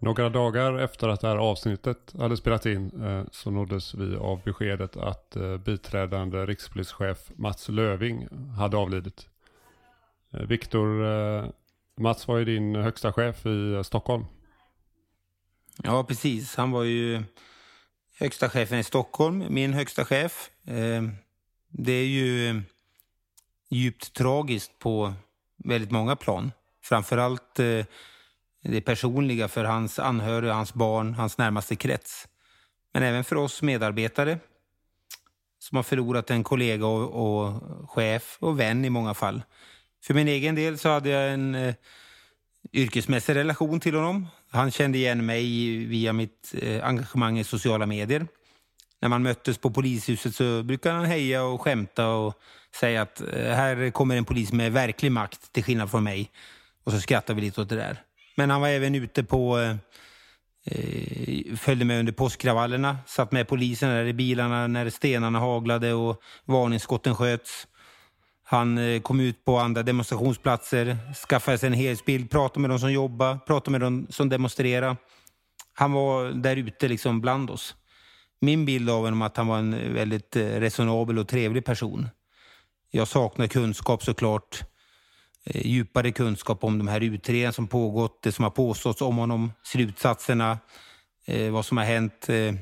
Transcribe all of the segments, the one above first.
Några dagar efter att det här avsnittet hade spelat in eh, så nåddes vi av beskedet att eh, biträdande rikspolischef Mats Löving hade avlidit. Eh, Viktor, Mats var ju din högsta chef i Stockholm. Ja, precis. Han var ju högsta chefen i Stockholm, min högsta chef. Det är ju djupt tragiskt på väldigt många plan. Framförallt allt det personliga för hans anhöriga, hans barn, hans närmaste krets. Men även för oss medarbetare som har förlorat en kollega och, och chef och vän i många fall. För min egen del så hade jag en eh, yrkesmässig relation till honom. Han kände igen mig via mitt eh, engagemang i sociala medier. När man möttes på polishuset så brukade han heja och skämta och säga att eh, här kommer en polis med verklig makt till skillnad från mig. Och så skrattade vi lite åt det där. Men han var även ute på eh, eh, följde med under påskkravallerna, satt med polisen där i bilarna när stenarna haglade och varningsskotten sköts. Han eh, kom ut på andra demonstrationsplatser, skaffade sig en helhetsbild, pratade med de som jobbade. pratade med de som demonstrerade. Han var där ute liksom bland oss. Min bild av honom är att han var en väldigt eh, resonabel och trevlig person. Jag saknar kunskap såklart. Eh, djupare kunskap om de här utredningarna som pågått, det som har påståtts om honom, slutsatserna, eh, vad som har hänt. Eh,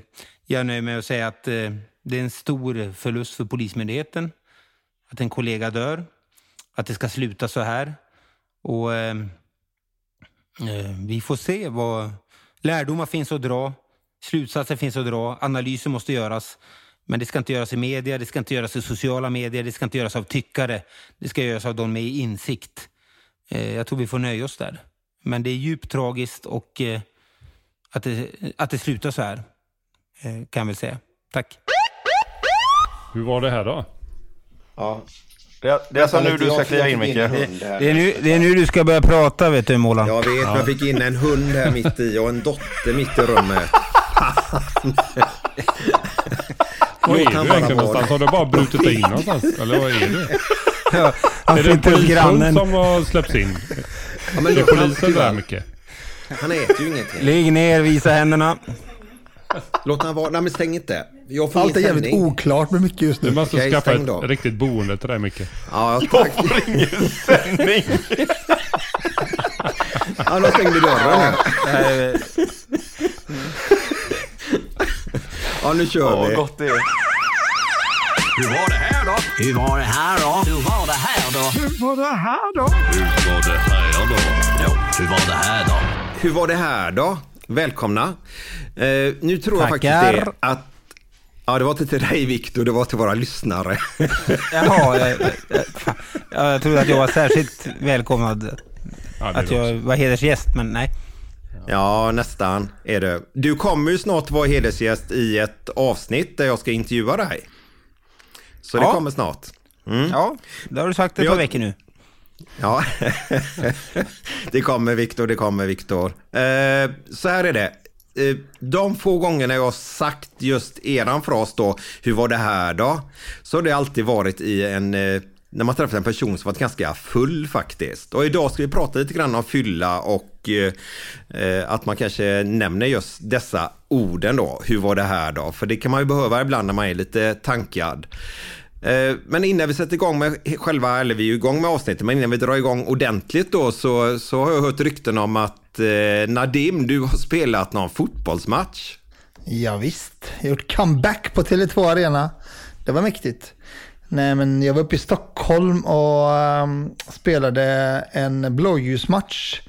jag nöjer mig med att säga att det är en stor förlust för Polismyndigheten att en kollega dör, att det ska sluta så här. Och Vi får se vad lärdomar finns att dra, slutsatser finns att dra, analyser måste göras. Men det ska inte göras i media, det ska inte göras i sociala medier, det ska inte göras av tyckare. Det ska göras av de med insikt. Eh, jag tror vi får nöja oss där. Men det är djupt tragiskt och eh, att, det, att det slutar så här, eh, kan jag väl säga. Tack. Hur var det här då? Ja. Det, det är alltså nu du ska kliva in Micke. Det, det, är nu, det är nu du ska börja prata vet du Målan. Jag vet, men jag fick in en hund här mitt i och en dotter mitt i rummet. Var är du egentligen någonstans? Har du bara brutit dig in någonstans? Eller vad är du? Ja, Är det en sitter hos polishund grannen. som har släppts in? Ja, men Det är polisen där Micke. han äter ju ingenting. Ligg ner, visa händerna. Låt han vara. Nej men stäng inte. Jag får Allt är ingen jävligt sändning. oklart med mycket just Du nu. måste Okej, skaffa ett då. riktigt boende till dig Micke. Ja, tack. Ja, då stängde dörren här. Ja, nu kör vi. gott det är. Hur var det här då? Hur var det här då? Hur var det här då? Hur var det här då? Hur var det här då? Ja, hur var det här då? Hur var det här då? Välkomna. Eh, nu tror jag faktiskt det att... Ja, det var inte till dig Viktor, det var till våra lyssnare. Jaha, eh, eh, fan. Ja, jag trodde att jag var särskilt välkomnad. Ja, Att jag också. var hedersgäst, men nej. Ja, nästan är det. Du kommer ju snart vara hedersgäst i ett avsnitt där jag ska intervjua dig. Så det Ja. kommer snart. Mm. Ja, det har du sagt ett Jag- par veckor nu. Ja, det kommer Viktor, det kommer Viktor. Eh, så här är det. Eh, de få gångerna jag har sagt just eran fras då, hur var det här då? Så har det alltid varit i en, eh, när man träffar en person som varit ganska full faktiskt. Och idag ska vi prata lite grann om fylla och eh, att man kanske nämner just dessa orden då. Hur var det här då? För det kan man ju behöva ibland när man är lite tankad. Eh, men innan vi sätter igång med själva, eller vi är ju igång med avsnittet, men innan vi drar igång ordentligt då så, så har jag hört rykten om att eh, Nadim, du har spelat någon fotbollsmatch. Ja, visst, jag har gjort comeback på Tele2 Arena. Det var mäktigt. Nej, men jag var uppe i Stockholm och um, spelade en blåljusmatch.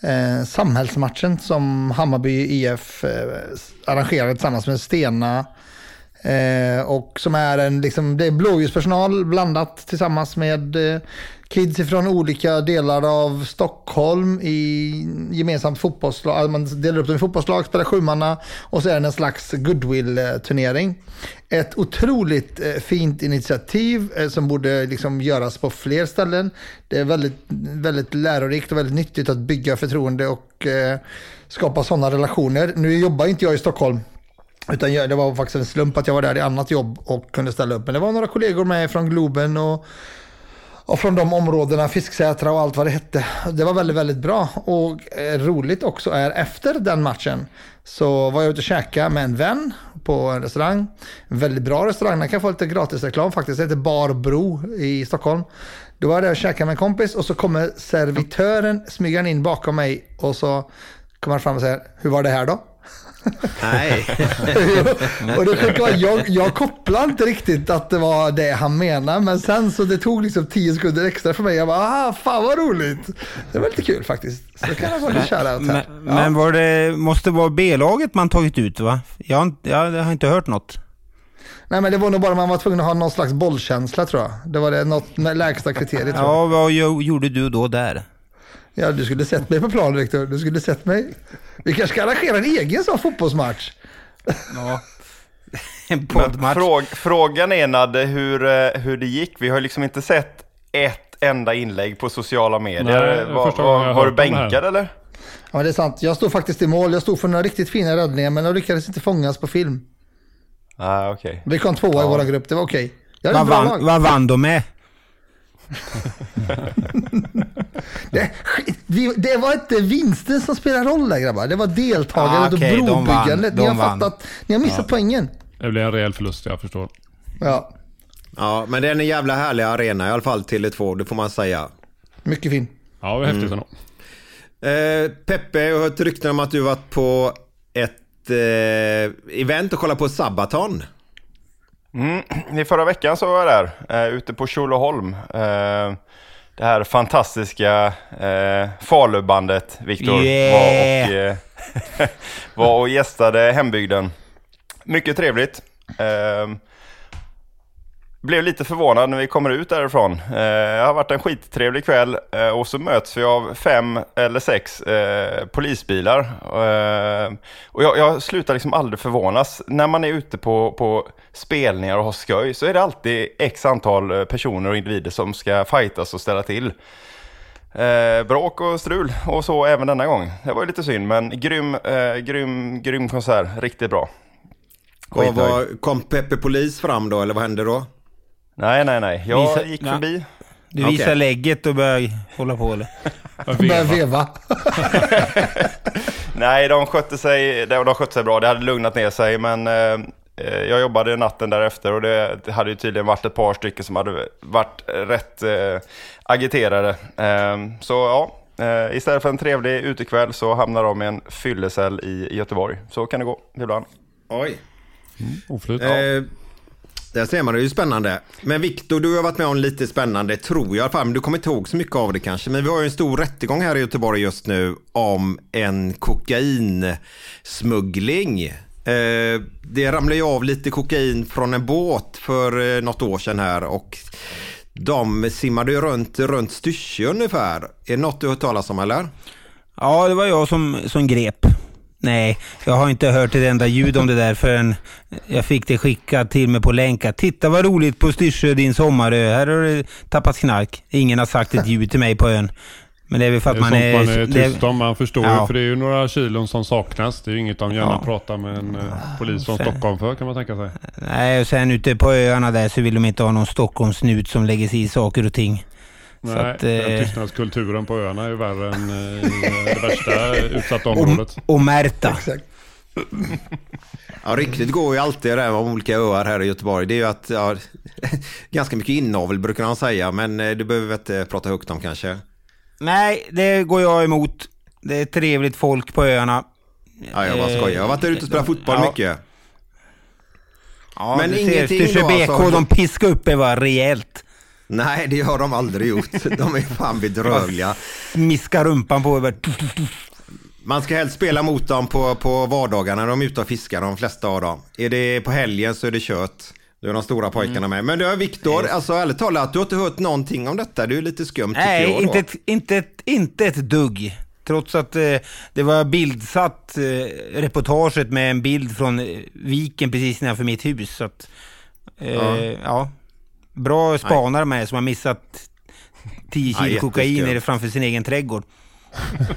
Eh, samhällsmatchen som Hammarby IF eh, arrangerade tillsammans med Stena Eh, och som är en, liksom, det är blåljuspersonal blandat tillsammans med eh, kids från olika delar av Stockholm i gemensamt fotbollslag. Man delar upp dem i fotbollslag, spelar sjumanna och så är det en slags goodwill-turnering. Ett otroligt eh, fint initiativ eh, som borde liksom göras på fler ställen. Det är väldigt, väldigt lärorikt och väldigt nyttigt att bygga förtroende och eh, skapa sådana relationer. Nu jobbar inte jag i Stockholm utan det var faktiskt en slump att jag var där i annat jobb och kunde ställa upp. Men det var några kollegor med från Globen och, och från de områdena, Fisksätra och allt vad det hette. Det var väldigt, väldigt bra. Och eh, roligt också är efter den matchen så var jag ute och käkade med en vän på en restaurang. En väldigt bra restaurang, den kan få lite gratisreklam faktiskt. Det heter Barbro i Stockholm. Då var jag där och käkade med en kompis och så kommer servitören smyga in bakom mig och så kommer han fram och säger, hur var det här då? Nej. och det sjuka var, jag, jag kopplade inte riktigt att det var det han menade, men sen så det tog liksom tio sekunder extra för mig. Jag bara, ah, fan vad roligt. Det var lite kul faktiskt. Så kan jag vara lite shoutout Men, här. Ja. men var det, måste vara B-laget man tagit ut va? Jag, har inte- jag har inte hört något. Nej men det var nog bara man var tvungen att ha någon slags bollkänsla tror jag. Det var det något lägsta kriteriet tror jag. Ja, vad jo- gjorde du då där? Ja, du skulle sett mig på planen Viktor. Du skulle sett mig. Vi kanske ska arrangera en egen sån fotbollsmatch. Ja. En Men poddmatch. fråg, frågan är Nadde hur, eh, hur det gick. Vi har liksom inte sett ett enda inlägg på sociala medier. Nej, var var, var du bänkad eller? Ja, det är sant. Jag stod faktiskt i mål. Jag stod för några riktigt fina räddningar, men de lyckades inte fångas på film. Ah, okej. Vi kom tvåa i våra grupp. Det var okej. Hade Vad vann, vad vann de med? Det, det var inte vinsten som spelar roll där grabbar. Det var deltagandet Ah, okej, och brobyggandet. Ni har vann. fattat. Ni har missat poängen. Det blir en rejäl förlust, jag förstår. Ja, Ja, men det är en jävla härlig arena i alla fall, Tele2, det får man säga. mycket fin. Ja, det var häftigt ändå. Eh, Peppe, jag har hört rykten om att du varit på ett eh, event och kollat på Sabaton. Mm. I förra veckan så var jag där, eh, ute på Tjolöholm. Eh, det här fantastiska eh, Falubandet, Viktor, Yeah. var, och, eh, var och gästade hembygden. Mycket trevligt. Eh, blev lite förvånad när vi kommer ut därifrån. Eh, det har varit en skittrevlig kväll eh, och så möts vi av fem eller sex eh, polisbilar. Eh, och jag, jag slutar liksom aldrig förvånas. När man är ute på, på spelningar och har skoj så är det alltid x antal eh, personer och individer som ska fightas och ställa till. Eh, bråk och strul och så även denna gång. Det var lite synd men grym, eh, grym, grym konsert. Riktigt bra. Och var, kom Peppe Polis fram då, eller vad hände då? Nej, nej, nej. Jag Visa- gick Ja. förbi. Du visar Okej. lägget och börjar hålla på eller? Börjar veva. Nej, de skötte sig, de, de skötte sig bra. Det hade lugnat ner sig, men eh, eh, jag jobbade natten därefter och det, det hade ju tydligen varit ett par stycken som hade varit rätt eh, agiterade. Eh, så ja, eh, istället för en trevlig utekväll så hamnar de i en fyllecell i Göteborg. Så kan det gå ibland. Oj. Oflyt. Eh, där ser man, det är ju spännande. Men Viktor, du har varit med om lite spännande, tror jag i alla fall. Men du kommer inte ihåg så mycket av det kanske. Men vi har ju en stor rättegång här i Göteborg just nu om en kokainsmuggling. Eh, det ramlade ju av lite kokain från en båt för eh, något år sedan här och de simmade ju runt, runt Styrsö ungefär. Är det något du har hört talas om eller? Ja, det var jag som, som grep. Nej, jag har inte hört ett enda ljud om det där förrän jag fick det skickat till mig på länk. att Titta vad roligt på Styrsö, din sommarö. Här har det tappats knark. Ingen har sagt ett ljud till mig på ön. Men det är väl för att det är man sånt är... man är tyst om, man förstår Ja. ju. För det är ju några kilon som saknas. Det är ju inget de gärna Ja. pratar med en eh, polis från Sen- Stockholm för kan man tänka sig. Nej, och sen ute på öarna där så vill de inte ha någon Stockholmsnut som lägger sig i saker och ting. Så Nej, att, den eh, tystnadskulturen på öarna är värre än eh, i det värsta utsatta området. och, och Märta. Ja, riktigt går ju alltid det där med olika öar här i Göteborg. Det är ju att, ja, ganska mycket inavel brukar man säga, men eh, det behöver vi inte prata högt om kanske. Nej, det går jag emot. Det är trevligt folk på öarna. Ja, jag bara skojar. Jag har varit där ute och spelat fotboll Ja. mycket. Ja, Men du ser, ingenting Styrsö då, BK, alltså. de piskar upp er va, rejält. Nej, det har de aldrig gjort. De är fan bedrövliga. Miskar rumpan på bara. Man ska helst spela mot dem på, på vardagarna när de är ute och fiskar, de flesta av dem. Är det på helgen så är det kött. Då är de stora pojkarna Mm. med. Men du Viktor, alltså ärligt talat, du har inte hört någonting om detta. Du är lite skum tycker Nej, jag då. inte inte, inte ett dugg. Trots att eh, det var bildsatt eh, reportaget med en bild från eh, viken precis nedanför mitt hus. Så att, eh, Ja. ja. Bra spanare med som har missat 10 Ja, kilo kokain jätteskumt. nere framför sin egen trädgård.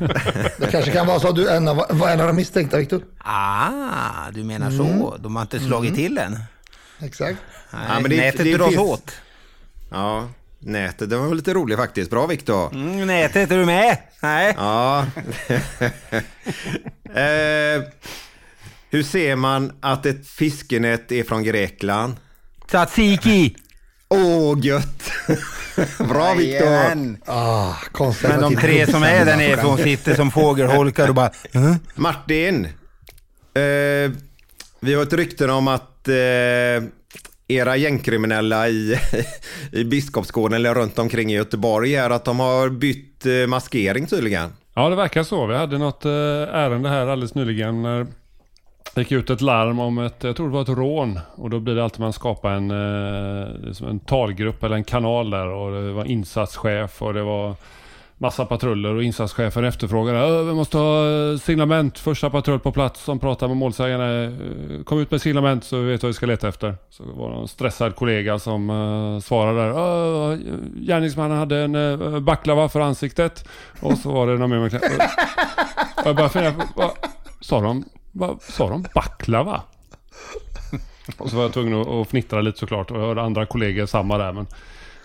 Det kanske kan vara så att du en av, var en av de misstänkta, Viktor. Ah, du menar Mm. så. De har inte slagit till än. Exakt. Nej, Ja, men det- nätet det dras finns- åt. Ja, nätet, det var väl lite roligt faktiskt. Bra Viktor. Mm, nätet, är du med? Nej. Ja. eh, hur ser man att ett fiskenät är från Grekland? Tzatziki! Åh, gött! Bra Viktor! Ah, Men de tre som är där nerifrån sitter som fågelholkar och bara... "Huh?" Martin, eh, vi har ett rykte om att eh, era gängkriminella i, i Biskopsgården eller runt omkring i Göteborg är att de har bytt eh, maskering tydligen. Ja, det verkar så. Vi hade något eh, ärende här alldeles nyligen när gick ut ett larm om ett, jag tror det var ett rån. Och då blir det alltid man skapar en, som en talgrupp eller en kanal där. Och det var insatschef och det var massa patruller och insatschefen efterfrågade. Vi måste ha eh, signalement, signament. Första patrull på plats som pratar med målsägande. Eh, kom ut med signament så vi vet vad vi ska leta efter. Så var det en stressad kollega som uh, svarade där. "Ö, Gärningsmannen hade en uh, baklava för ansiktet. Och så var det någon mer med och jag bara funderar vad sa de? Vad sa de? Baklava? Och så var jag tvungen att, fnittra lite såklart och jag hörde andra kollegor samma där men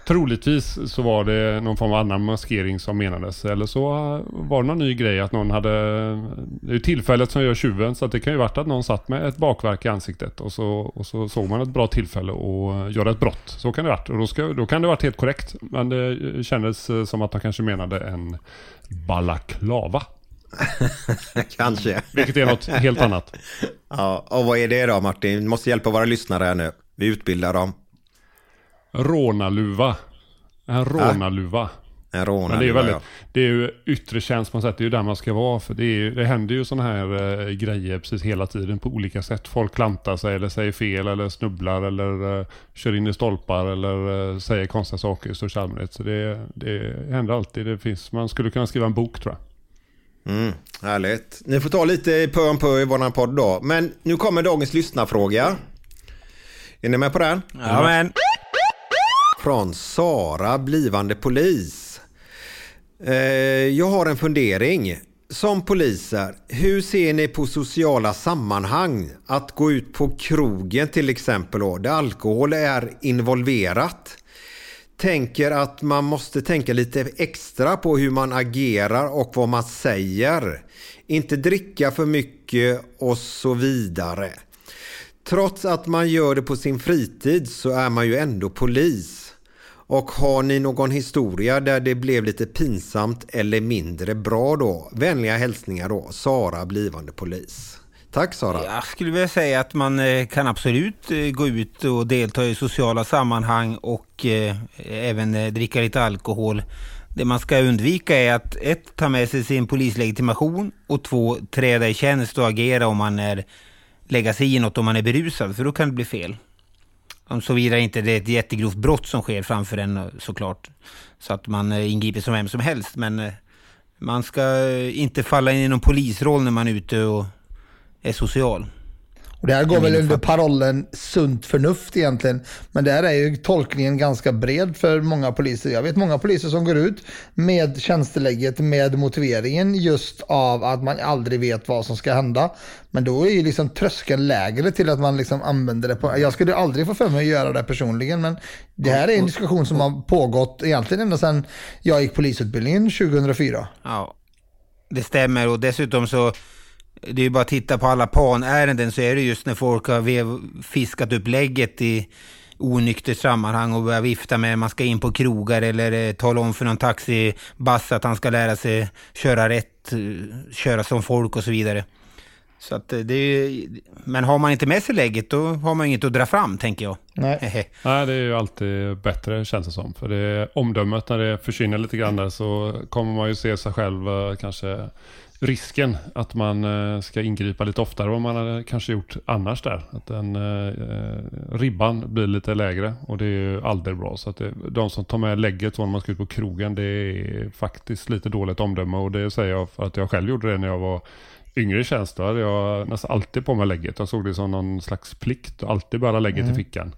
Troligtvis så var det någon form av annan maskering som menades eller så var det någon ny grej att någon hade Det är ju tillfället som gör tjuven så att det kan ju varit att någon satt med ett bakverk i ansiktet och så, och så såg man ett bra tillfälle att göra ett brott. Så kan det varit och då, ska, då kan det varit helt korrekt men det kändes som att de kanske menade en balaklava. Kanske. Vilket är något helt annat. Ja, och vad är det då Martin? Vi måste hjälpa våra lyssnare här nu. Vi utbildar dem. Rånaluva. En rånaluva. En Men det är, väldigt, ja. det är ju yttre tjänst på något sätt. Det är ju där man ska vara. För det, är, det händer ju sådana här eh, grejer precis hela tiden på olika sätt. Folk klantar sig eller säger fel eller snubblar eller eh, kör in i stolpar eller eh, säger konstiga saker i största allmänhet. Så det, det händer alltid. Det finns, man skulle kunna skriva en bok tror jag. Mm, härligt. Ni får ta lite pö om pö i våran podd då. Men nu kommer dagens lyssnarfråga. Är ni med på den? Ja, men. Från Sara, blivande polis. Eh, jag har en fundering. Som poliser, hur ser ni på sociala sammanhang? Att gå ut på krogen till exempel då, där alkohol är involverat. Tänker att man måste tänka lite extra på hur man agerar och vad man säger. Inte dricka för mycket och så vidare. Trots att man gör det på sin fritid så är man ju ändå polis. Och har ni någon historia där det blev lite pinsamt eller mindre bra då? Vänliga hälsningar då, Sara, blivande polis. Tack Sara. Jag skulle vilja säga att man eh, kan absolut eh, gå ut och delta i sociala sammanhang och eh, även dricka lite alkohol. Det man ska undvika är att ett, ta med sig sin polislegitimation och två, träda i tjänst och agera om man är, lägga sig i något om man är berusad, för då kan det bli fel. Om såvida inte det är ett jättegrovt brott som sker framför en såklart. Så att man ingriper som vem som helst. Men man ska inte falla in i någon polisroll när man är ute och är social. Och det här går väl under parollen sunt förnuft egentligen. Men där är ju tolkningen ganska bred för många poliser. Jag vet många poliser som går ut med tjänstelägget med motiveringen just av att man aldrig vet vad som ska hända. Men då är ju liksom tröskeln lägre till att man liksom använder det på... Jag skulle aldrig få för mig att göra det personligen men det här är en diskussion som har pågått egentligen ända sedan jag gick polisutbildningen 2004. Ja, det stämmer och dessutom så det är ju bara att titta på alla panärenden så är det just när folk har fiskat upp lägget i onyktert sammanhang och börjar vifta med man ska in på krogar eller eh, tala om för någon taxibass att han ska lära sig köra rätt, eh, köra som folk och så vidare. Så att eh, det är, ju- men har man inte med sig lägget då har man inget att dra fram tänker jag. Nej. Nej, det är ju alltid bättre känns det som. För det är omdömet när det försvinner lite grann där så kommer man ju se sig själv kanske risken att man eh, ska ingripa lite oftare än vad man hade kanske gjort annars där. Att den eh, ribban blir lite lägre och det är ju aldrig bra. Så att det, de som tar med lägget när man ska ut på krogen det är faktiskt lite dåligt omdöme och det säger jag för att jag själv gjorde det när jag var yngre i tjänst. Då hade jag nästan alltid på mig lägget. Jag såg det som någon slags plikt att alltid bära lägget Mm. i fickan.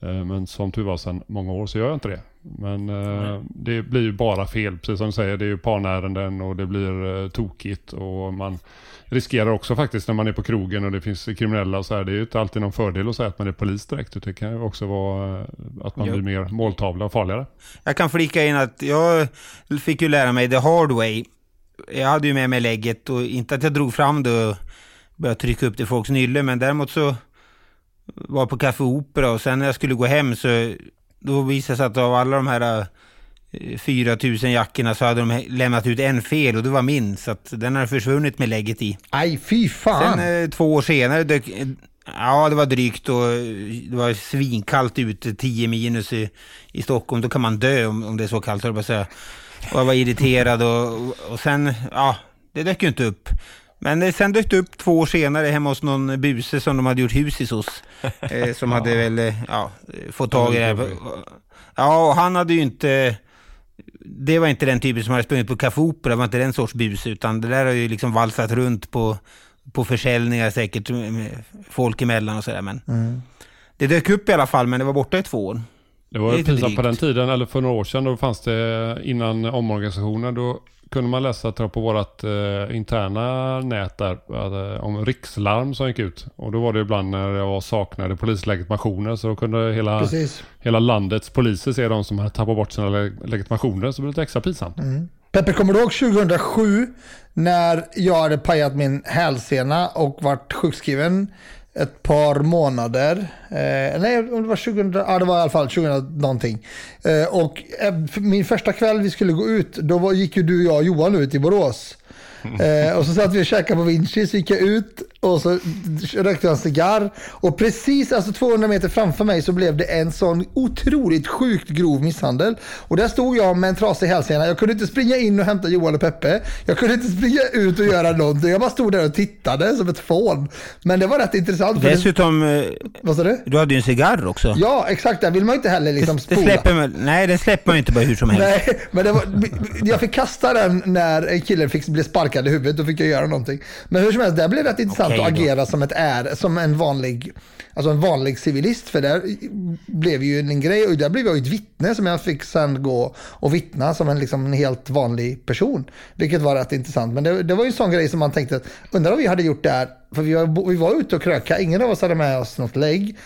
Eh, Men som tur var sedan många år så gör jag inte det. Men eh, det blir ju bara fel, precis som du säger. Det är ju parnärenden och det blir eh, tokigt. Och man riskerar också faktiskt när man är på krogen och det finns kriminella och så här. Det är ju inte alltid någon fördel att säga att man är polis direkt. Det kan ju också vara eh, att man Ja. blir mer måltavla och farligare. Jag kan flika in att jag fick ju lära mig the hard way. Jag hade ju med mig lägget och inte att jag drog fram det och började trycka upp det i folks nylle, men däremot så var jag på Café Opera och sen när jag skulle gå hem så då visade det sig att av alla de här eh, 4000 jackorna så hade de lämnat ut en fel och det var min, så att den har försvunnit med lägget i. Aj, fy fan! Sen eh, två år senare dök, eh, ja det var drygt och eh, det var svinkallt ute, 10 minus i, i Stockholm. Då kan man dö om, om det är så kallt, jag att säga. Och jag var irriterad och, och, och sen, ja, det dök ju inte upp. Men eh, sen dök det upp två år senare hemma hos någon buse som de hade gjort husis hos. Eh, som hade väl, eh, ja, eh, fått tag i det här. Ja, och han hade ju inte... Det var inte den typen som hade sprungit på Café Opera, det var inte den sorts bus, utan det där har ju liksom valsat runt på, på försäljningar säkert, med folk emellan och sådär. Men Mm. det dök upp i alla fall, men det var borta i två år. Det var pinsamt på den tiden, eller för några år sedan, då fanns det innan omorganisationen, då kunde man läsa tror jag, på vårt eh, interna nät där att, eh, om rikslarm som gick ut. Och då var det ibland när det var saknade polislegitimationer så då kunde hela, Precis. hela landets poliser se de som hade tappat bort sina leg- legitimationer så det blev lite extra pinsamt. Mm. Peppe, kommer du ihåg 2007 när jag hade pajat min hälsena och varit sjukskriven ett par månader? Eh, nej, om det var 2000, ja det var i alla fall 2000 någonting. Eh, och eh, min första kväll vi skulle gå ut, då var, gick ju du, jag och Johan ut i Borås. Eh, och så satt vi och käkade på Vinci, så gick jag ut och så rökte jag en cigarr. Och precis alltså 200 meter framför mig så blev det en sån otroligt sjukt grov misshandel. Och där stod jag med en trasig hälsena. Jag kunde inte springa in och hämta Johan och Peppe. Jag kunde inte springa ut och göra någonting. Jag bara stod där och tittade som ett fån. Men det var rätt intressant. för det- Dessutom, eh, Vad sa du? du hade ju en cigarr också. Ja, exakt. Där vill man ju inte heller liksom det spola. släpper man, nej, det släpper man ju inte bara hur som helst. Nej, men det var, jag fick kasta den när en kille fick bli sparkad i huvudet. Då fick jag göra någonting. Men hur som helst, det blev rätt intressant Okej att agera som ett är, som en vanlig, alltså en vanlig civilist. För där blev ju en grej och där blev jag ju ett vittne som jag fick sen gå och vittna som en, liksom, en helt vanlig person. Vilket var rätt intressant. Men det, det var ju en sån grej som man tänkte, undrar om vi hade gjort där, för vi var, vi var ute och kröka, ingen av oss hade med oss något lägg.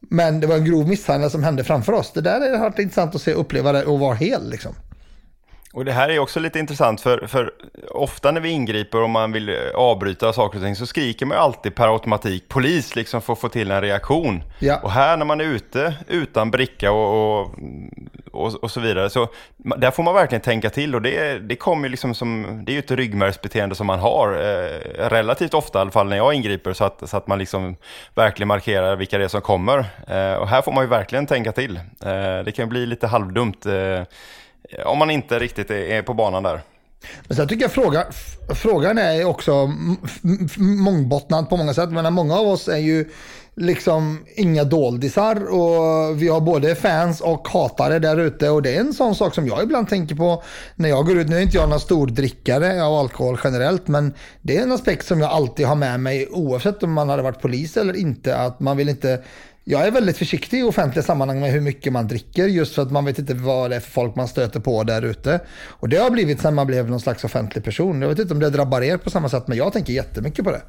Men det var en grov misshandel som hände framför oss. Det där är varit intressant att se, uppleva det och vara hel liksom. Och det här är också lite intressant för, för ofta när vi ingriper och man vill eh, avbryta saker och ting så skriker man ju alltid per automatik polis liksom för att få till en reaktion. Ja. Och här när man är ute utan bricka och, och, och, och så vidare så där får man verkligen tänka till och det, det kommer ju liksom som, det är ju ett ryggmärgsbeteende som man har eh, relativt ofta i alla fall när jag ingriper så att, så att man liksom verkligen markerar vilka det är som kommer. Eh, och här får man ju verkligen tänka till. Eh, det kan ju bli lite halvdumt eh, om man inte riktigt är, är på banan där. Men sen tycker jag fråga, frågan är också mångbottnad på många sätt. Men många av oss är ju liksom inga doldisar och vi har både fans och hatare där ute och det är en sån sak som jag ibland tänker på när jag går ut. Nu är inte jag någon stor drickare av alkohol generellt men det är en aspekt som jag alltid har med mig oavsett om man hade varit polis eller inte att man vill inte jag är väldigt försiktig i offentliga sammanhang med hur mycket man dricker just för att man vet inte vad det är för folk man stöter på där ute. Och det har blivit sen man blev någon slags offentlig person. Jag vet inte om det drabbar er på samma sätt men jag tänker jättemycket på det.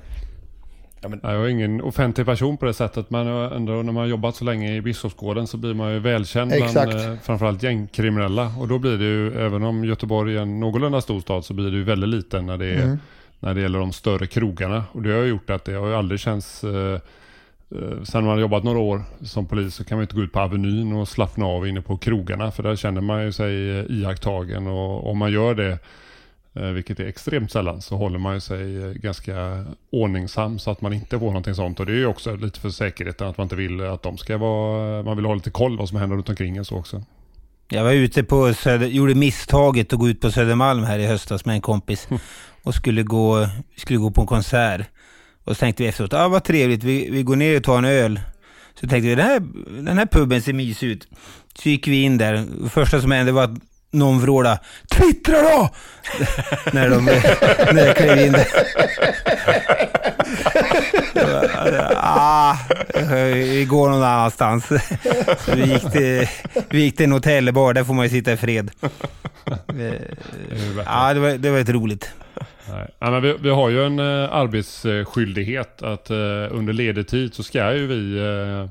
Ja, men... Jag är ingen offentlig person på det sättet men ändå när man har jobbat så länge i Biskopsgården så blir man ju välkänd Exakt. bland eh, framförallt gängkriminella. Och då blir det ju, även om Göteborg är en någorlunda stor stad så blir det ju väldigt liten när det, är, Mm. när det gäller de större krogarna. Och det har gjort att det har ju aldrig känts eh, Sen man har jobbat några år som polis så kan man inte gå ut på Avenyn och slappna av inne på krogarna för där känner man ju sig eh, iakttagen och om man gör det eh, vilket är extremt sällan, så håller man ju sig eh, ganska ordningsam så att man inte får någonting sånt. Och det är ju också lite för säkerheten att man inte vill att de ska vara, man vill ha lite koll vad som händer runt omkring en så också. Jag var ute på Söder, gjorde misstaget att gå ut på Södermalm här i höstas med en kompis och skulle gå, skulle gå på en konsert. Och så tänkte vi efteråt, ah, vad trevligt, vi, vi går ner och tar en öl. Så tänkte vi, den här, den här puben ser mysig ut. Så gick vi in där, det första som hände var att någon vrålade Twittra då! när, de, när jag klev in där. ah, vi går någon annanstans. Så vi gick till, vi gick till en hotellbar, där får man ju sitta i fred. Ja, det var, det var ett roligt. Nej. Ja, men vi, vi har ju en eh, arbetsskyldighet att eh, under ledig tid så ska ju vi eh,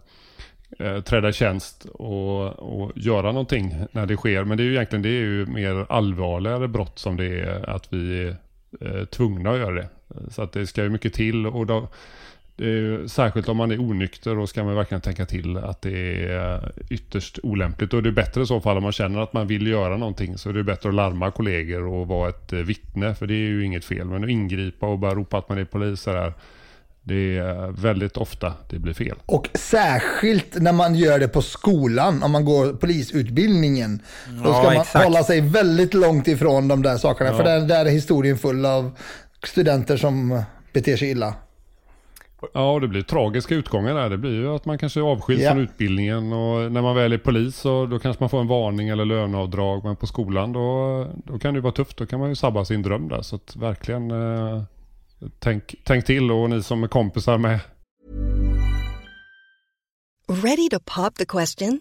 eh, träda i tjänst och, och göra någonting när det sker. Men det är ju egentligen det är ju mer allvarligare brott som det är att vi eh, är eh, tvungna att göra det. Så att det ska ju mycket till och då, är ju, särskilt om man är onykter och ska man verkligen tänka till att det är ytterst olämpligt. Och det är bättre i så fall om man känner att man vill göra någonting så är det bättre att larma kollegor och vara ett eh, vittne för det är ju inget fel. Men att ingripa och bara ropa att man är polis så där, det är väldigt ofta det blir fel. Och särskilt när man gör det på skolan, om man går polisutbildningen. Då Ja, ska man exakt. hålla sig väldigt långt ifrån de där sakerna. Ja. För där, där är historien full av studenter som beter sig illa. Ja, och det blir tragiska utgångar där. Det blir ju att man kanske är avskild Ja. från utbildningen och när man väl är polis så då kanske man får en varning eller löneavdrag. Men på skolan då, då kan det ju vara tufft. Då kan man ju sabba sin dröm där. Så att verkligen eh, tänk, tänk till och ni som är kompisar med Ready to pop the question?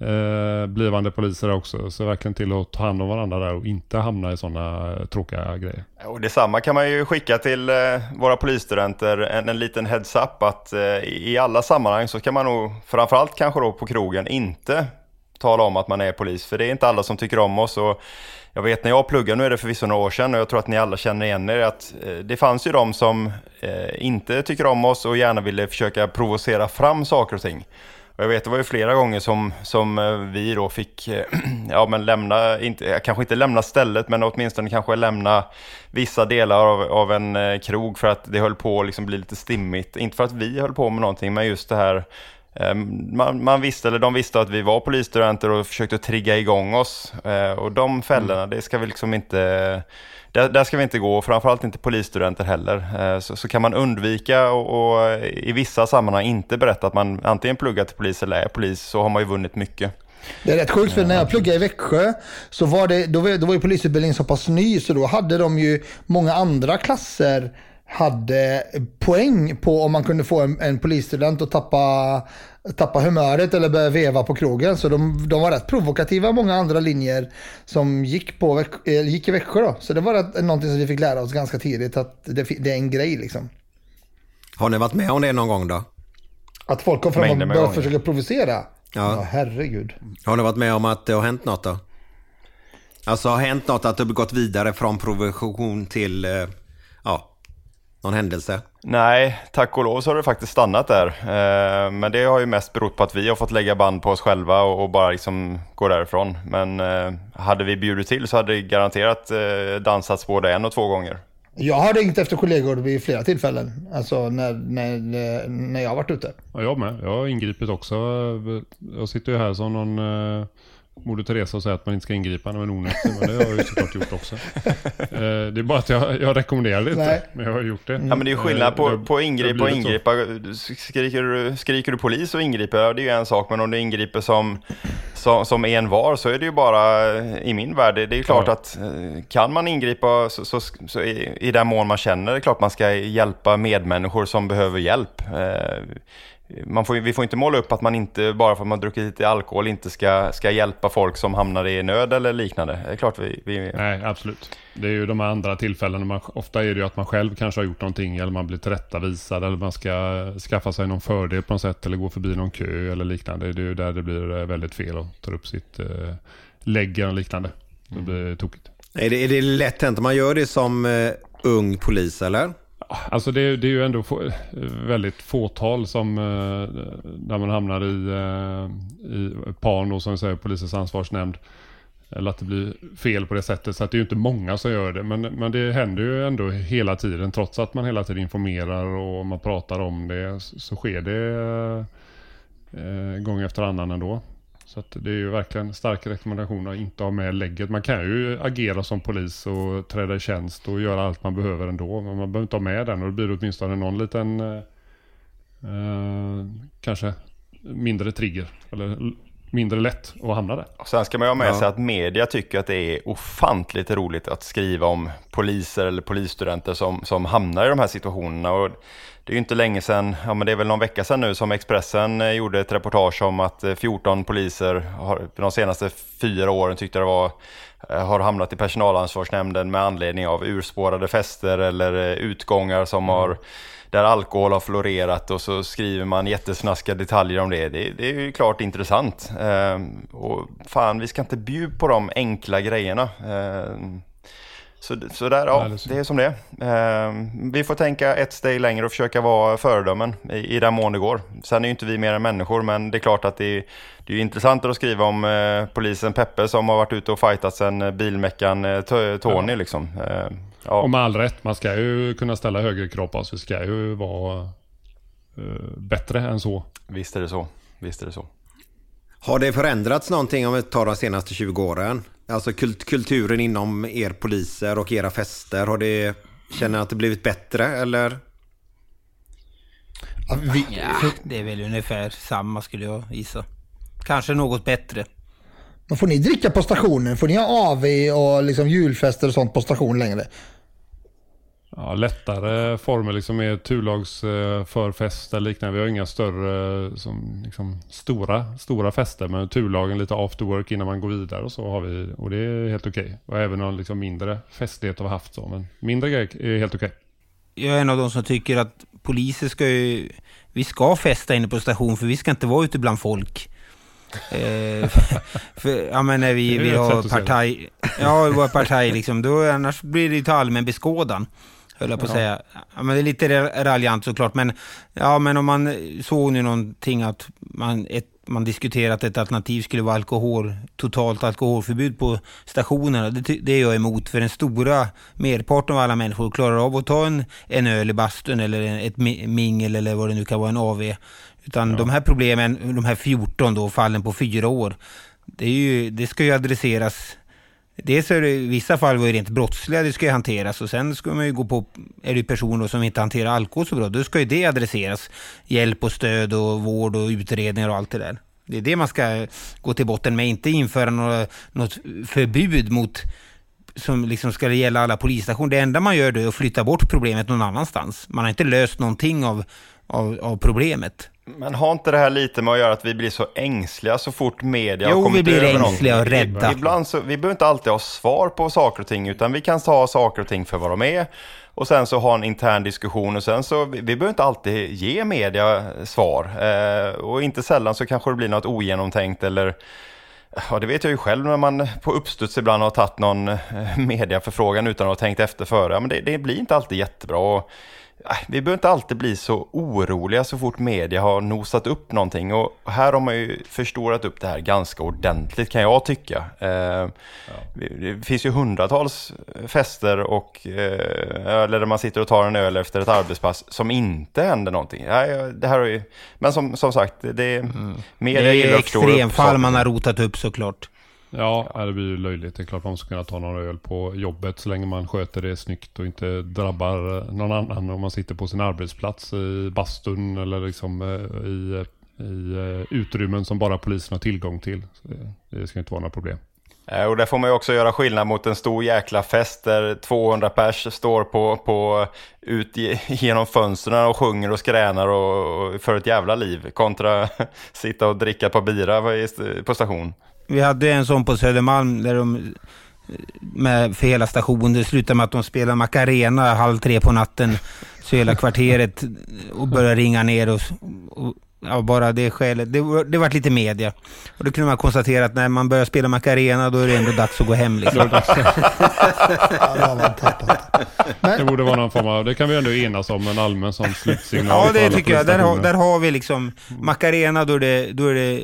Eh, blivande poliser också. Så verkligen till att ta hand om varandra där och inte hamna i sådana eh, tråkiga grejer. Och detsamma kan man ju skicka till eh, våra polisstudenter, en, en liten heads up att eh, i alla sammanhang så kan man nog, framförallt kanske då på krogen, inte tala om att man är polis. För det är inte alla som tycker om oss. Och jag vet när jag pluggade, nu är det förvisso några år sedan och jag tror att ni alla känner igen er, att det fanns ju de som inte tycker om oss och gärna ville försöka provocera fram saker och ting. Och jag vet det var ju flera gånger som, som eh, vi då fick eh, ja, men lämna, inte, kanske inte lämna stället men åtminstone kanske lämna vissa delar av, av en eh, krog för att det höll på att liksom bli lite stimmigt. Inte för att vi höll på med någonting men just det här eh, man, man visste, eller de visste att vi var polisstudenter och försökte trigga igång oss. Eh, Och de fällorna, det ska vi liksom inte... Där, där ska vi inte gå, framförallt inte polisstudenter heller. Eh, Så, så kan man undvika och, och i vissa sammanhang inte berätta att man antingen pluggar till polis eller är polis, så har man ju vunnit mycket. Det är rätt sjukt för när jag pluggade i Växjö så var det, då var, då var ju polisutbildningen så pass ny så då hade de ju många andra klasser hade poäng på om man kunde få en, en polisstudent att tappa, tappa humöret eller börja veva på krogen. Så de, de var rätt provokativa, många andra linjer som gick, på, eh, gick i Växjö. Då. Så det var rätt, någonting som vi fick lära oss ganska tidigt, att det, det är en grej liksom. Har ni varit med om det någon gång då? Att folk kom fram och började försöka provocera. Ja. Ja, herregud. Har ni varit med om att det har hänt något då? Alltså har hänt något att du har gått vidare från provokation till, eh, någon händelse? Nej, tack och lov så har det faktiskt stannat där. Eh, men det har ju mest berott på att vi har fått lägga band på oss själva och, och bara liksom gå därifrån. Men eh, hade vi bjudit till så hade det garanterat eh, dansats både en och två gånger. Jag har ringt efter kollegor vid flera tillfällen. Alltså när, när, när jag har varit ute. Ja, jag med. Jag har ingripit också. Jag sitter ju här som någon eh, Moder Teresa och säger att man inte ska ingripa när man är onykter. Men det har jag ju såklart gjort också. Eh, det är bara att jag, jag rekommenderar det inte. Men jag har gjort det. Ja men det är ju skillnad Eh, på, på ingripa och ingripa. Skriker du, skriker du polis och ingriper, ja, det är ju en sak. Men om du ingriper som, som, som en var så är det ju bara, i min värld, det det är ju klart Ja. att eh, kan man ingripa så, så, så i, i den mån man känner det är klart man ska hjälpa medmänniskor som behöver hjälp. Man får, vi får inte måla upp att man inte, bara för att man druckit lite alkohol, inte ska, ska hjälpa folk som hamnar i nöd eller liknande. Det är klart vi... vi... Nej, absolut. Det är ju de här andra tillfällena. Man, ofta är det ju att man själv kanske har gjort någonting eller man blir tillrättavisad eller man ska skaffa sig någon fördel på något sätt eller gå förbi någon kö eller liknande. Det är ju där det blir eh, väldigt fel och tar upp sitt eh, lägger och liknande. Det blir tokigt. Är det, är det lätt hänt man gör det som eh, ung polis eller? Alltså det, är- det är ju ändå få, väldigt fåtal som, eh, där man hamnar i, eh, i PAN då, som vi säger, polisens ansvarsnämnd. Eller att det blir fel på det sättet. Så att det är ju inte många som gör det. Men, men det händer ju ändå hela tiden. Trots att man hela tiden informerar och man pratar om det. Så, så sker det eh, gång efter annan ändå. Så att det är ju verkligen starka rekommendationer att inte ha med lägget. Man kan ju agera som polis och träda i tjänst och göra allt man behöver ändå. Men man behöver inte ha med den och då blir det åtminstone någon liten eh, kanske mindre trigger. Eller mindre lätt att hamna där. Och sen ska man ju ha med Ja. sig att media tycker att det är ofantligt roligt att skriva om poliser eller polisstudenter som, som hamnar i de här situationerna. Och det är ju inte länge sedan, ja men det är väl någon vecka sedan nu som Expressen eh, gjorde ett reportage om att eh, 14 poliser har, de senaste fyra åren tyckte det var eh, har hamnat i personalansvarsnämnden med anledning av urspårade fester eller eh, utgångar som har där alkohol har florerat och så skriver man jättesnaskiga detaljer om det. Det, det är ju klart intressant. Eh, och fan, vi ska inte bjuda på de enkla grejerna. Så, så där, ja, det är som det är. Eh, vi får tänka ett steg längre och försöka vara föredömen i, i den mån det går. Sen är ju inte vi mer än människor, men det är klart att det är, det är ju intressantare att skriva om eh, polisen Peppe som har varit ute och fightats sen eh, bilmäckaren eh, To- Tony Ja. liksom. Eh, ja. Och med all rätt, man ska ju kunna ställa högre krav på oss. Vi ska ju vara eh, bättre än så. Visst är det så. Visst är det så. Har det förändrats någonting om vi tar de senaste 20 åren? Alltså kult, kulturen inom er poliser och era fester, har det, känner ni att det blivit bättre eller? Ja, det är väl ungefär samma skulle jag gissa. Kanske något bättre. Men får ni dricka på stationen? Får ni ha AV och liksom julfester och sånt på station längre? Ja, lättare former liksom med turlags eh, eller liknande. Vi har inga större, eh, som, liksom, stora, stora fester. Men turlagen lite after work innan man går vidare och så har vi. Och det är helt okej. Och även någon liksom, mindre festlighet har vi haft så. Men mindre grejer är helt okej. Jag är en av de som tycker att poliser ska ju... Vi ska festa inne på station för vi ska inte vara ute bland folk. Eh, för, ja men när vi, vi har partaj... Ja, våra partaj liksom. Då, annars blir det ju till allmän beskådan. Höll jag på att Ja. säga. Ja, men det är lite ra- raljant såklart. Men, ja, men om man såg nu någonting att man, ett, man diskuterat ett alternativ skulle vara alkohol, totalt alkoholförbud på stationerna. Det, det är jag emot. För den stora merparten av alla människor klarar av att ta en, en öl i bastun eller en, ett mi- mingel eller vad det nu kan vara, en AV. Utan de här problemen, de här 14 då, fallen på fyra år, det, ju, det ska ju adresseras Dels är det i vissa fall var det rent brottsliga, det ska ju hanteras och sen ska man ju gå på, är det personer som inte hanterar alkohol så bra, då ska ju det adresseras. Hjälp och stöd och vård och utredningar och allt det där. Det är det man ska gå till botten med, inte införa några, något förbud mot som liksom ska gälla alla polisstationer. Det enda man gör då är att flytta bort problemet någon annanstans. Man har inte löst någonting av, av, av problemet. Men har inte det här lite med att göra att vi blir så ängsliga så fort media Jo, har kommit vi blir över ängsliga och någonting? rädda. Ibland så, vi behöver inte alltid ha svar på saker och ting, utan vi kan ta saker och ting för vad de är. Och sen så ha en intern diskussion och sen så, vi, vi behöver inte alltid ge media svar. Eh, och inte sällan så kanske det blir något ogenomtänkt eller Ja, det vet jag ju själv när man på uppstuds ibland har tagit någon eh, mediaförfrågan utan att ha tänkt efter före. Ja, men det, det blir inte alltid jättebra. Och, vi behöver inte alltid bli så oroliga så fort media har nosat upp någonting. Och här har man ju förstorat upp det här ganska ordentligt kan jag tycka. Eh, Det finns ju hundratals fester och, eh, eller där man sitter och tar en öl efter ett arbetspass som inte händer någonting. Nej, det här är ju, men som, som sagt, det är media Det är extremfall man har rotat upp såklart. Ja, det blir ju löjligt. Det är klart man ska kunna ta några öl på jobbet så länge man sköter det snyggt och inte drabbar någon annan om man sitter på sin arbetsplats i bastun eller liksom eh, i, i eh, utrymmen som bara polisen har tillgång till. Så det, det ska inte vara några problem. Eh, Och där får man ju också göra skillnad mot en stor jäkla fest där 200 pers står på, på ut ge- genom fönstren och sjunger och skränar och, och för ett jävla liv kontra sitta och dricka på bira på station. Vi hade en sån på Södermalm där de med, för hela stationen. Det slutade med att de spelade Macarena halv tre på natten. Så hela kvarteret och började ringa ner och, och ja, bara det skälet. Det, var- det vart lite media. Och då kunde man konstatera att när man börjar spela Macarena då är det ändå dags att gå hem. Liksom. Det borde vara någon form av, det kan vi ändå enas om, en allmän sån slutsignal. Ja, det tycker jag. Där har, där har vi liksom Macarena, då är det, då är det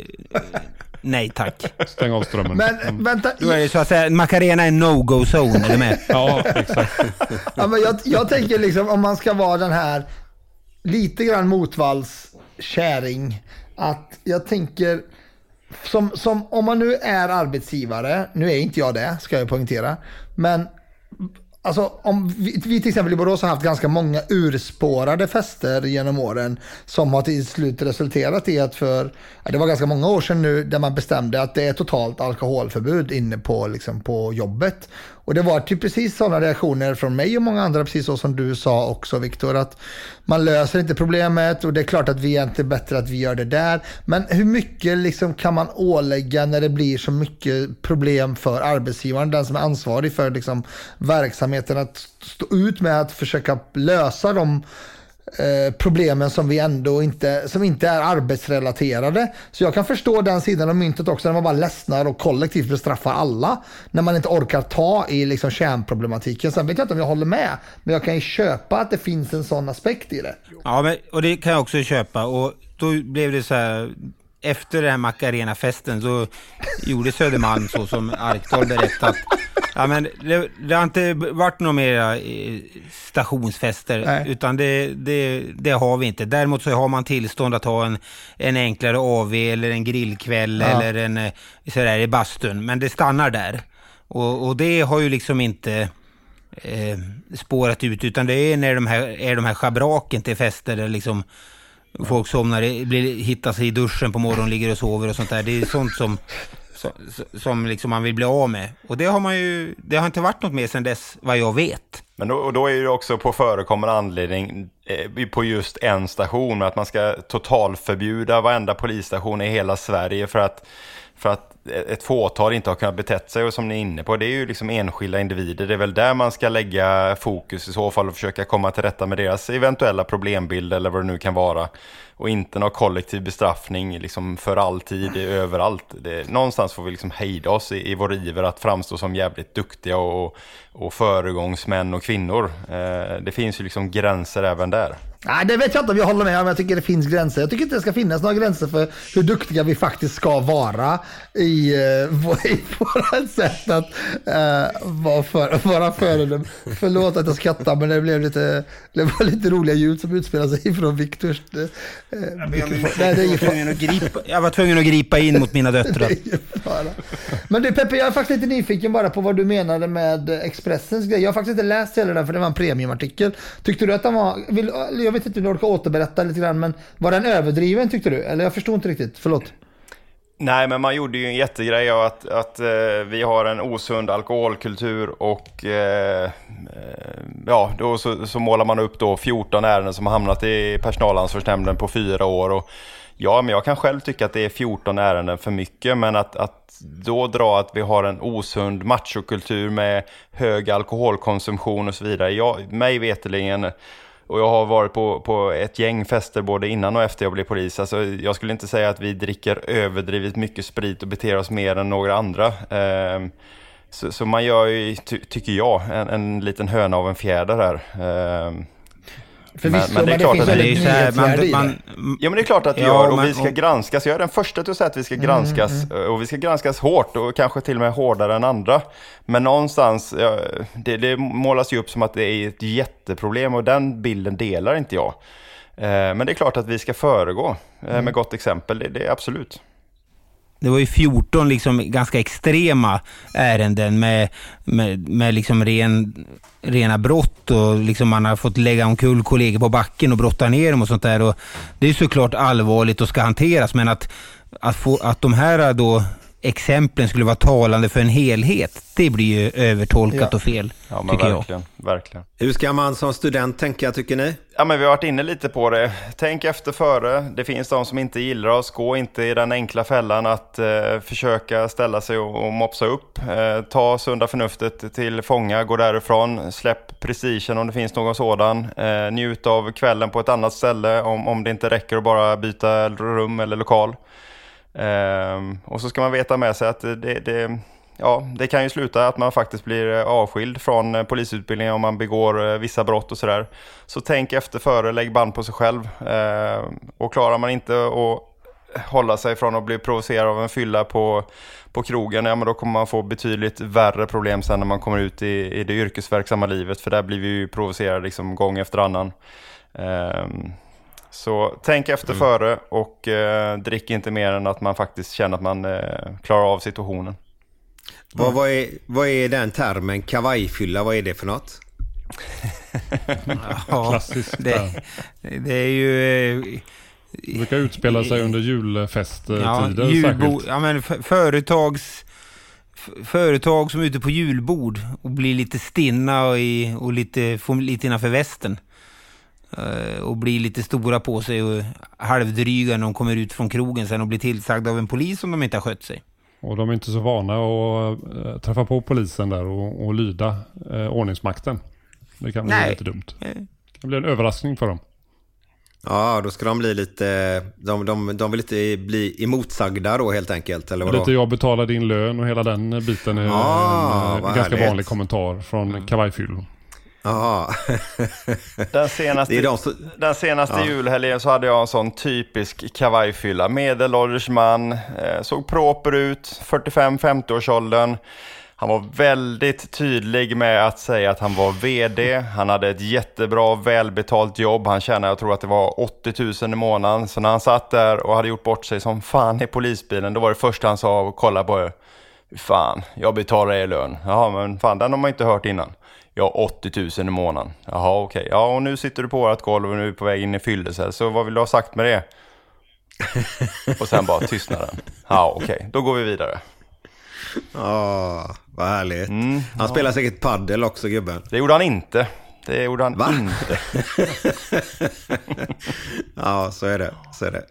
nej tack. Stäng av strömmen. Men vänta, Då är det så att säga, Macarena är no-go zone, är du med? Ja, exakt. Ja, men jag, jag tänker liksom om man ska vara den här lite grann motvalls käring. Att jag tänker som, som om man nu är arbetsgivare, nu är inte jag det ska jag poängtera. Men Alltså om vi, vi till exempel i Borås har haft ganska många urspårade fester genom åren som har till slut resulterat i att för, det var ganska många år sedan nu där man bestämde att det är totalt alkoholförbud inne på, liksom, på jobbet. Och det var typ precis sådana reaktioner från mig och många andra, precis så som du sa också Viktor, att man löser inte problemet och det är klart att vi är inte bättre att vi gör det där. Men hur mycket liksom kan man ålägga när det blir så mycket problem för arbetsgivaren, den som är ansvarig för liksom verksamheten, att stå ut med att försöka lösa de eh, problemen som vi ändå inte, som inte är arbetsrelaterade. Så jag kan förstå den sidan av myntet också när man bara ledsnar och kollektivt bestraffar alla. När man inte orkar ta i liksom kärnproblematiken. Sen vet jag inte om jag håller med, men jag kan ju köpa att det finns en sån aspekt i det. Ja, men, och det kan jag också köpa. Och då blev det så här, efter den här Macarena-festen så gjorde Södermalm så som Arkdahl berättat. Ja, men det, det har inte varit några mera eh, stationsfester, Nej. utan det, det, det har vi inte. Däremot så har man tillstånd att ha en, en enklare AV eller en grillkväll Ja. eller en eh, sådär i bastun, men det stannar där. Och, och det har ju liksom inte eh, spårat ut, utan det är när de här, är de här schabraken till fester liksom folk somnar, blir, hittar sig i duschen på morgonen, ligger och sover och sånt där. Det är sånt som, som, som liksom man vill bli av med. Och det har man ju, det har inte varit något mer sedan dess, vad jag vet. Men då, och då är det också på förekommande anledning eh, på just en station att man ska totalförbjuda varenda polisstation i hela Sverige för att, för att ett fåtal inte har kunnat betett sig och som ni är inne på, det är ju liksom enskilda individer. Det är väl där man ska lägga fokus i så fall och försöka komma till rätta med deras eventuella problembild eller vad det nu kan vara. Och inte någon kollektiv bestraffning liksom för alltid, överallt. Det, någonstans får vi liksom hejda oss i, i vår iver att framstå som jävligt duktiga och, och föregångsmän och kvinnor. Eh, det finns ju liksom gränser även där. Nej, det vet jag inte om jag håller med om. Jag tycker det finns gränser. Jag tycker inte det ska finnas några gränser för hur duktiga vi faktiskt ska vara i, eh, i våra sätt att uh, vara, för, vara föredömen. Förlåt att jag skrattar, men det blev lite, det var lite roliga ljud som utspelade sig från Viktors eh, fara. Jag var tvungen att gripa in mot mina döttrar. Men du Peppe, jag är faktiskt lite nyfiken bara på vad du menade med Expressens grej. Jag har faktiskt inte läst hela den för det var en premiumartikel. Tyckte du att den var, jag vet inte om du orkar återberätta lite grann, men var den överdriven tyckte du? Eller jag förstod inte riktigt, förlåt. Nej, men man gjorde ju en jättegrej av att, att eh, vi har en osund alkoholkultur och eh, eh ja, då så, så målar man upp då 14 ärenden som har hamnat i personalansvarsnämnden på fyra år. Och, ja, men jag kan själv tycka att det är 14 ärenden för mycket, men att, att då dra att vi har en osund machokultur med hög alkoholkonsumtion och så vidare. Jag, mig veterligen och jag har varit på, på ett gäng fester både innan och efter jag blev polis. Alltså, jag skulle inte säga att vi dricker överdrivet mycket sprit och beter oss mer än några andra. Eh, så, så, man gör ju, ty, tycker jag, en, en liten höna av en fjäder här. Eh, Förvisso, men, men, det, är klart att det är så här, man, man, Ja men det är klart att det ja, gör och man, vi ska och... granskas. Jag är den första till att säga att vi ska mm, granskas mm, mm. och vi ska granskas hårt och kanske till och med hårdare än andra. Men någonstans, det, det målas ju upp som att det är ett jätteproblem och den bilden delar inte jag. Eh, men det är klart att vi ska föregå eh, med mm. gott exempel, det, det är absolut. Det var ju 14 liksom ganska extrema ärenden med, med, med liksom ren, rena brott och liksom man har fått lägga omkull kollegor på backen och brotta ner dem och sånt där. Och det är såklart allvarligt och ska hanteras men att, att, få, att de här då exemplen skulle vara talande för en helhet, det blir ju övertolkat ja. och fel. Ja, men verkligen, jag. verkligen. Hur ska man som student tänka, tycker ni? Ja, men vi har varit inne lite på det. Tänk efter före. Det finns de som inte gillar oss. Gå inte i den enkla fällan att eh, försöka ställa sig och, och mopsa upp. Eh, ta sunda förnuftet till fånga, gå därifrån. Släpp prestigen om det finns någon sådan. Eh, njut av kvällen på ett annat ställe om, om det inte räcker att bara byta rum eller lokal. Ehm, och så ska man veta med sig att det, det, ja, det kan ju sluta att man faktiskt blir eh, avskild från eh, polisutbildningen om man begår eh, vissa brott och sådär. Så tänk efter före, lägg band på sig själv. Ehm, och klarar man inte att hålla sig från att bli provocerad av en fylla på, på krogen, ja men då kommer man få betydligt värre problem sen när man kommer ut i, i det yrkesverksamma livet. För där blir vi ju provocerade liksom gång efter annan. Um, så tänk efter mm. före och eh, drick inte mer än att man faktiskt känner att man eh, klarar av situationen. Vad, vad, är, vad är den termen kavajfylla? Vad är det för något? ja. Det, det är ju... Det brukar utspela sig under julfesttider ja, julbo, ja, men företags, företag som är ute på julbord och blir lite stinna och, i, och lite, får lite innanför västen. Eh, och blir lite stora på sig och halvdryga när de kommer ut från krogen sen och blir tillsagda av en polis om de inte har skött sig. Och de är inte så vana att äh, träffa på polisen där och, och lyda äh, ordningsmakten. Det kan bli Nej. lite dumt. Det kan bli en överraskning för dem. Ja, då ska de bli lite, de, de, de vill inte bli emotsagda då helt enkelt, eller vadå? Lite jag betalar din lön och hela den biten är ah, en, en ganska vanlig kommentar från mm. kavajfyll. Den senaste, de som... den senaste ja. julhelgen så hade jag en sån typisk kavajfylla. Medelålders man, eh, såg proper ut, 45-50-årsåldern. Han var väldigt tydlig med att säga att han var VD. Han hade ett jättebra välbetalt jobb. Han tjänade, jag tror att det var 80 000 i månaden. Så när han satt där och hade gjort bort sig som fan i polisbilen, då var det första han sa och kolla på. Fan, jag betalar er lön. Jaha, men fan, den har man inte hört innan. Ja, 80 000 i månaden. Jaha, okej. Okay. Ja, och nu sitter du på vårt golv och nu är på väg in i fyllelse. Så vad vill du ha sagt med det? och sen bara tystnaden. Ja, okej. Okay. Då går vi vidare. Ja, oh, vad härligt. Mm, han ja. spelar säkert paddel också, gubben. Det gjorde han inte. Det gjorde han Va? inte. ja, så är det. Så är det.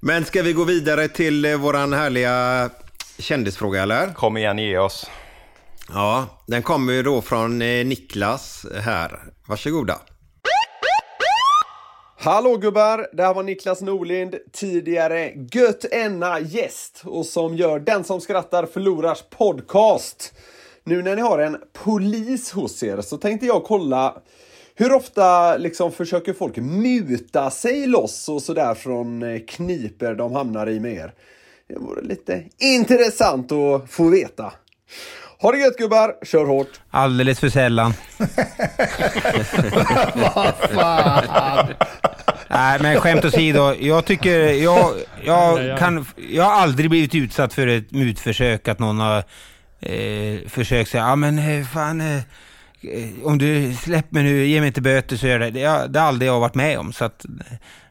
Men ska vi gå vidare till eh, våran härliga kändisfråga, eller? Kom igen, ge oss. Ja, den kommer ju då från eh, Niklas här. Varsågoda. Hallå gubbar! Det här var Niklas Norlind, tidigare Gött Enna gäst och som gör Den som skrattar förlorars podcast. Nu när ni har en polis hos er så tänkte jag kolla hur ofta liksom försöker folk muta sig loss och sådär från eh, kniper de hamnar i med er? Det vore lite intressant att få veta. Ha det gött gubbar, kör hårt! Alldeles för sällan. Vad fan! Nej, men skämt åsido. Jag tycker, jag, jag, kan, jag har aldrig blivit utsatt för ett mutförsök, att någon har eh, försökt säga, ja men eh, fan, eh, om du släpper mig nu, ge mig inte böter så gör det. Det, har, det har aldrig jag varit med om, så att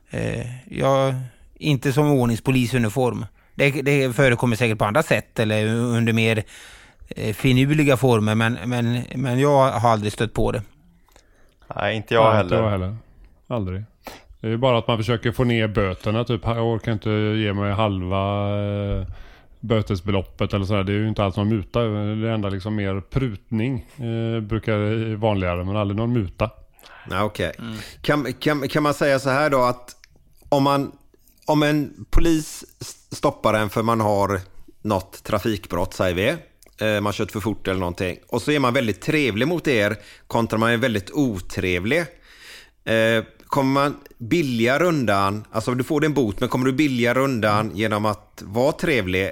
eh, jag, inte som ordningspolisuniform. Det, det förekommer säkert på andra sätt eller under mer finurliga former, men, men, men jag har aldrig stött på det. Nej, inte jag Nej, heller. Inte jag heller. Aldrig. Det är ju bara att man försöker få ner böterna. Typ, jag orkar inte ge mig halva eh, bötesbeloppet eller sådär. Det är ju inte alls någon muta. Det är enda liksom mer prutning. Eh, brukar vanligare, men aldrig någon muta. Okej. Kan, kan, kan man säga så här då att om, man, om en polis stoppar en för man har något trafikbrott, säger vi. Eh, man kört för fort eller någonting. Och så är man väldigt trevlig mot er kontra man är väldigt otrevlig. Eh, kommer man billigare undan, alltså du får din bot, men kommer du billigare undan genom att vara trevlig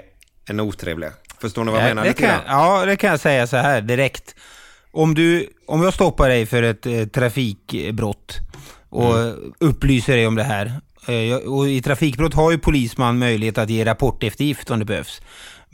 än otrevlig? Förstår ni vad jag Ja, menar? det kan, ja, det kan jag säga så här direkt. Om, du, om jag stoppar dig för ett eh, trafikbrott och upplyser dig om det här. Eh, och I trafikbrott har ju polisman möjlighet att ge rapporteftergift om det behövs.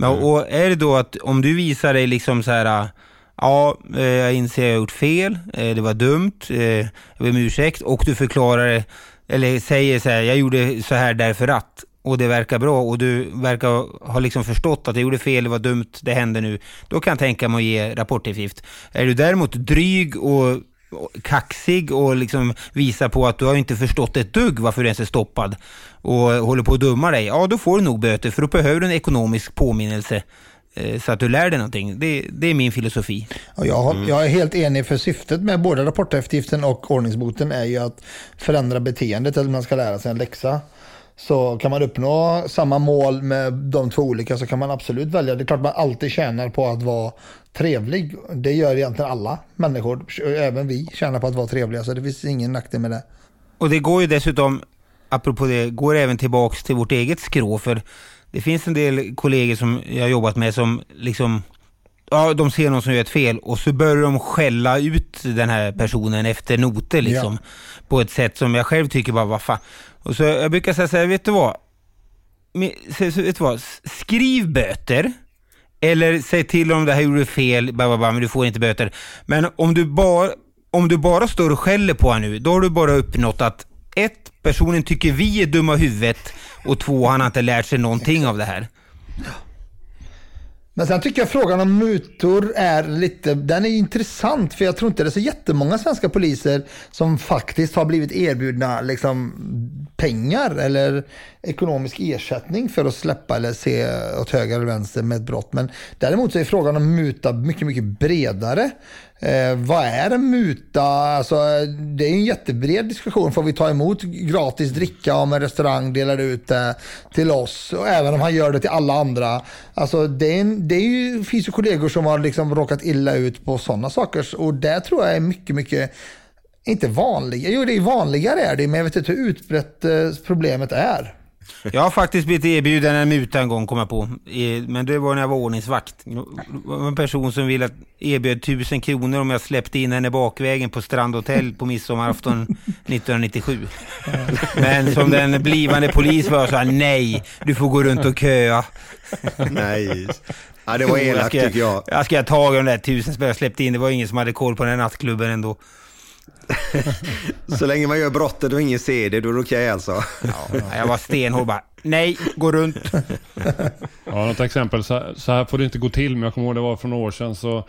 Men, Och är det då att om du visar dig liksom så här, ja, eh, jag inser jag har gjort fel, eh, det var dumt, eh, jag ber om ursäkt och du förklarar det, eller säger så här, jag gjorde så här därför att, och det verkar bra och du verkar ha liksom förstått att jag gjorde fel, det var dumt, det hände nu, då kan jag tänka mig att ge rapporteftergift. Är du däremot dryg och och kaxig och liksom visar på att du har inte förstått ett dugg varför du ens är stoppad och håller på att dumma dig, ja då får du nog böter för då behöver du en ekonomisk påminnelse eh, så att du lär dig någonting. Det, det är min filosofi. Och jag, har- jag är helt enig för syftet med både rapporteftergiften och ordningsboten är ju att förändra beteendet eller man ska lära sig en läxa. Så kan man uppnå samma mål med de två olika så kan man absolut välja. Det är klart man alltid tjänar på att vara trevlig. Det gör egentligen alla människor, även vi tjänar på att vara trevliga så det finns ingen nackdel med det. Och det går ju dessutom, apropå det, går även tillbaks till vårt eget skrå för det finns en del kollegor som jag har jobbat med som liksom Ja, de ser någon som gör ett fel och så börjar de skälla ut den här personen efter noter liksom. På ett sätt som jag själv tycker bara, vad fan. Och så jag brukar säga så här, vet du vad? Vet du vad? Skriv böter. Eller säg till om det här gjorde fel, bara, bara, men du får inte böter. Men om du, bara, om du bara står och skäller på honom nu, då har du bara uppnått att ett, personen tycker vi är dumma i huvudet och två, han har inte lärt sig någonting av det här. Men sen tycker jag frågan om mutor är lite, den är intressant för jag tror inte det är så jättemånga svenska poliser som faktiskt har blivit erbjudna liksom, pengar eller ekonomisk ersättning för att släppa eller se åt höger eller vänster med ett brott. Men däremot så är frågan om muta mycket, mycket bredare. Eh, vad är en muta? Alltså, det är en jättebred diskussion. Får vi ta emot gratis dricka om en restaurang delar ut det till oss? Och även om han gör det till alla andra. Alltså, det, är en, det är ju, finns ju kollegor som har liksom råkat illa ut på sådana saker. Och det tror jag är mycket, mycket inte vanligare, Jo, det är vanligare är det, men jag vet inte hur utbrett eh, problemet är. Jag har faktiskt blivit erbjuden en muta en gång, kom jag på. Men det var när jag var ordningsvakt. Det var en person som ville att erbjöd tusen kronor om jag släppte in henne bakvägen på Strandhotell på midsommarafton 1997. Men som den blivande polis var jag sa nej, du får gå runt och köa. Nej. Ja, det var elakt, tycker jag. Jag ska ha tag i de där tusen spänn jag släppte in. Det var ingen som hade koll på den här nattklubben ändå. Så länge man gör brottet och ingen ser det, då är det okej alltså. Jag var stenhård bara, nej, gå runt. Ja, något exempel. Så, så här får det inte gå till, men jag kommer ihåg det var för några år sedan så,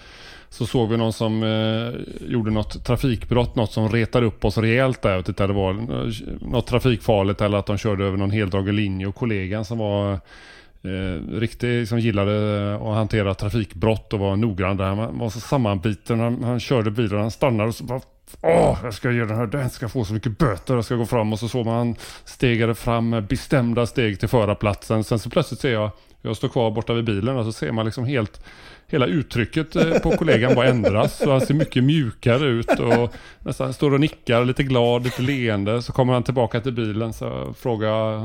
så såg vi någon som eh, gjorde något trafikbrott, något som retade upp oss rejält där. Jag tittade, det var eh, något trafikfarligt eller att de körde över någon heldragen linje och kollegan som var eh, riktigt som gillade att hantera trafikbrott och var noggrann där. Han var så sammanbiten. Han, han körde bilen, han stannade och så bara Åh, jag ska ge den här, den ska få så mycket böter, jag ska gå fram och så såg man han stegade fram med bestämda steg till förarplatsen. Sen så plötsligt ser jag, jag står kvar borta vid bilen och så ser man liksom helt, hela uttrycket eh, på kollegan bara ändras. Så han ser mycket mjukare ut och nästan står och nickar, lite glad, lite leende. Så kommer han tillbaka till bilen så frågar jag,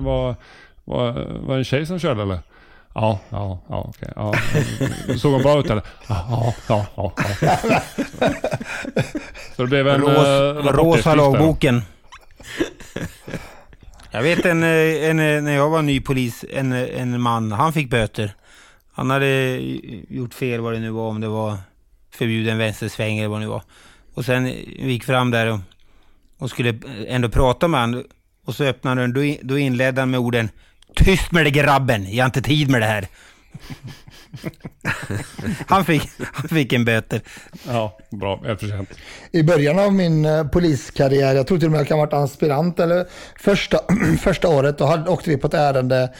var, eh, var, var det en tjej som körde eller? Ja, ja, ja, okej. Ja. Såg hon bra ut eller? Ja, ja, ja. ja. Så det blev en... Ros, eh, rosa lagboken. Jag vet en, eh, en, eh, när jag var ny polis, en, en man, han fick böter. Han hade gjort fel vad det nu var, om det var förbjuden vänstersväng eller vad det nu var. Och sen vi gick fram där och, och skulle ändå prata med han. Och så öppnade han, då, in- då inledde han med orden Tyst med det grabben, jag har inte tid med det här. han, fick, han fick en böter. Ja, bra. Välförtjänt. I början av min eh, poliskarriär, jag tror till och med jag kan ha varit aspirant eller första, första året, då hade, åkte vi på ett ärende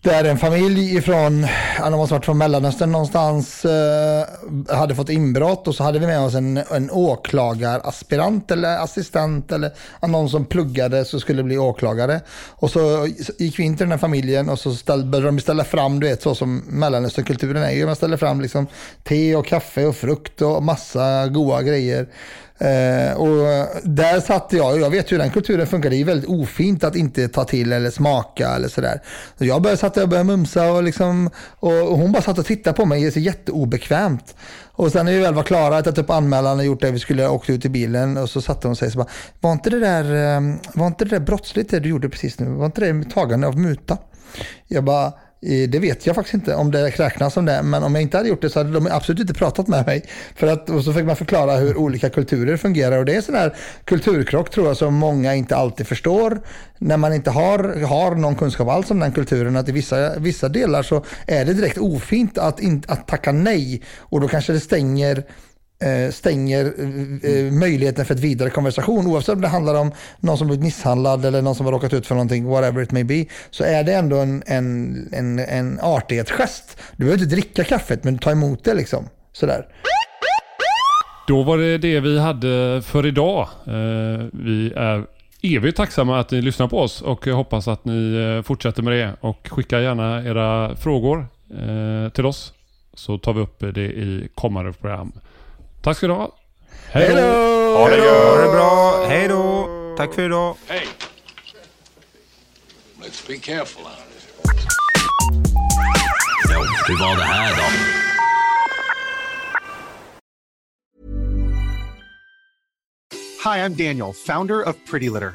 där en familj ifrån, de måste varit från Mellanöstern någonstans, eh, hade fått inbrott och så hade vi med oss en, en åklagaraspirant eller assistent eller någon som pluggade så skulle bli åklagare. Och så gick vi in till den här familjen och så ställ, började de ställa fram, du vet så som Mellanösternkulturen är ju, man ställer fram liksom te och kaffe och frukt och massa goda grejer. Eh, och där satt jag, och jag vet hur den kulturen funkar, det är väldigt ofint att inte ta till eller smaka eller sådär. Så jag började, satt och började mumsa och, liksom, och hon bara satt och tittade på mig, det är jätteobekvämt. Och sen när vi väl var klara, tagit upp anmälan och gjort det, vi skulle åkt ut i bilen och så satte hon sig och så bara, var inte det där, eh, var inte det där brottsligt det du gjorde precis nu? Var inte det tagande av muta? Jag bara, det vet jag faktiskt inte om det räknas som det, men om jag inte hade gjort det så hade de absolut inte pratat med mig. För att, och så fick man förklara hur olika kulturer fungerar och det är sån här kulturkrock tror jag som många inte alltid förstår. När man inte har, har någon kunskap alls om den kulturen, att i vissa, vissa delar så är det direkt ofint att, in, att tacka nej och då kanske det stänger stänger eh, eh, möjligheten för ett vidare konversation. Oavsett om det handlar om någon som blivit misshandlad eller någon som har råkat ut för någonting, whatever it may be, så är det ändå en, en, en, en artighetsgest. Du behöver inte dricka kaffet, men ta emot det liksom. Sådär. Då var det det vi hade för idag. Vi är evigt tacksamma att ni lyssnar på oss och hoppas att ni fortsätter med det och skicka gärna era frågor till oss så tar vi upp det i kommande program. Tack ska du ha. Hej då! Ha det gött! Ha det bra. Hej då! Tack för idag. Hey. Let's be careful out Ja, hur var det här då? Hi, I'm Daniel, founder of Pretty Litter.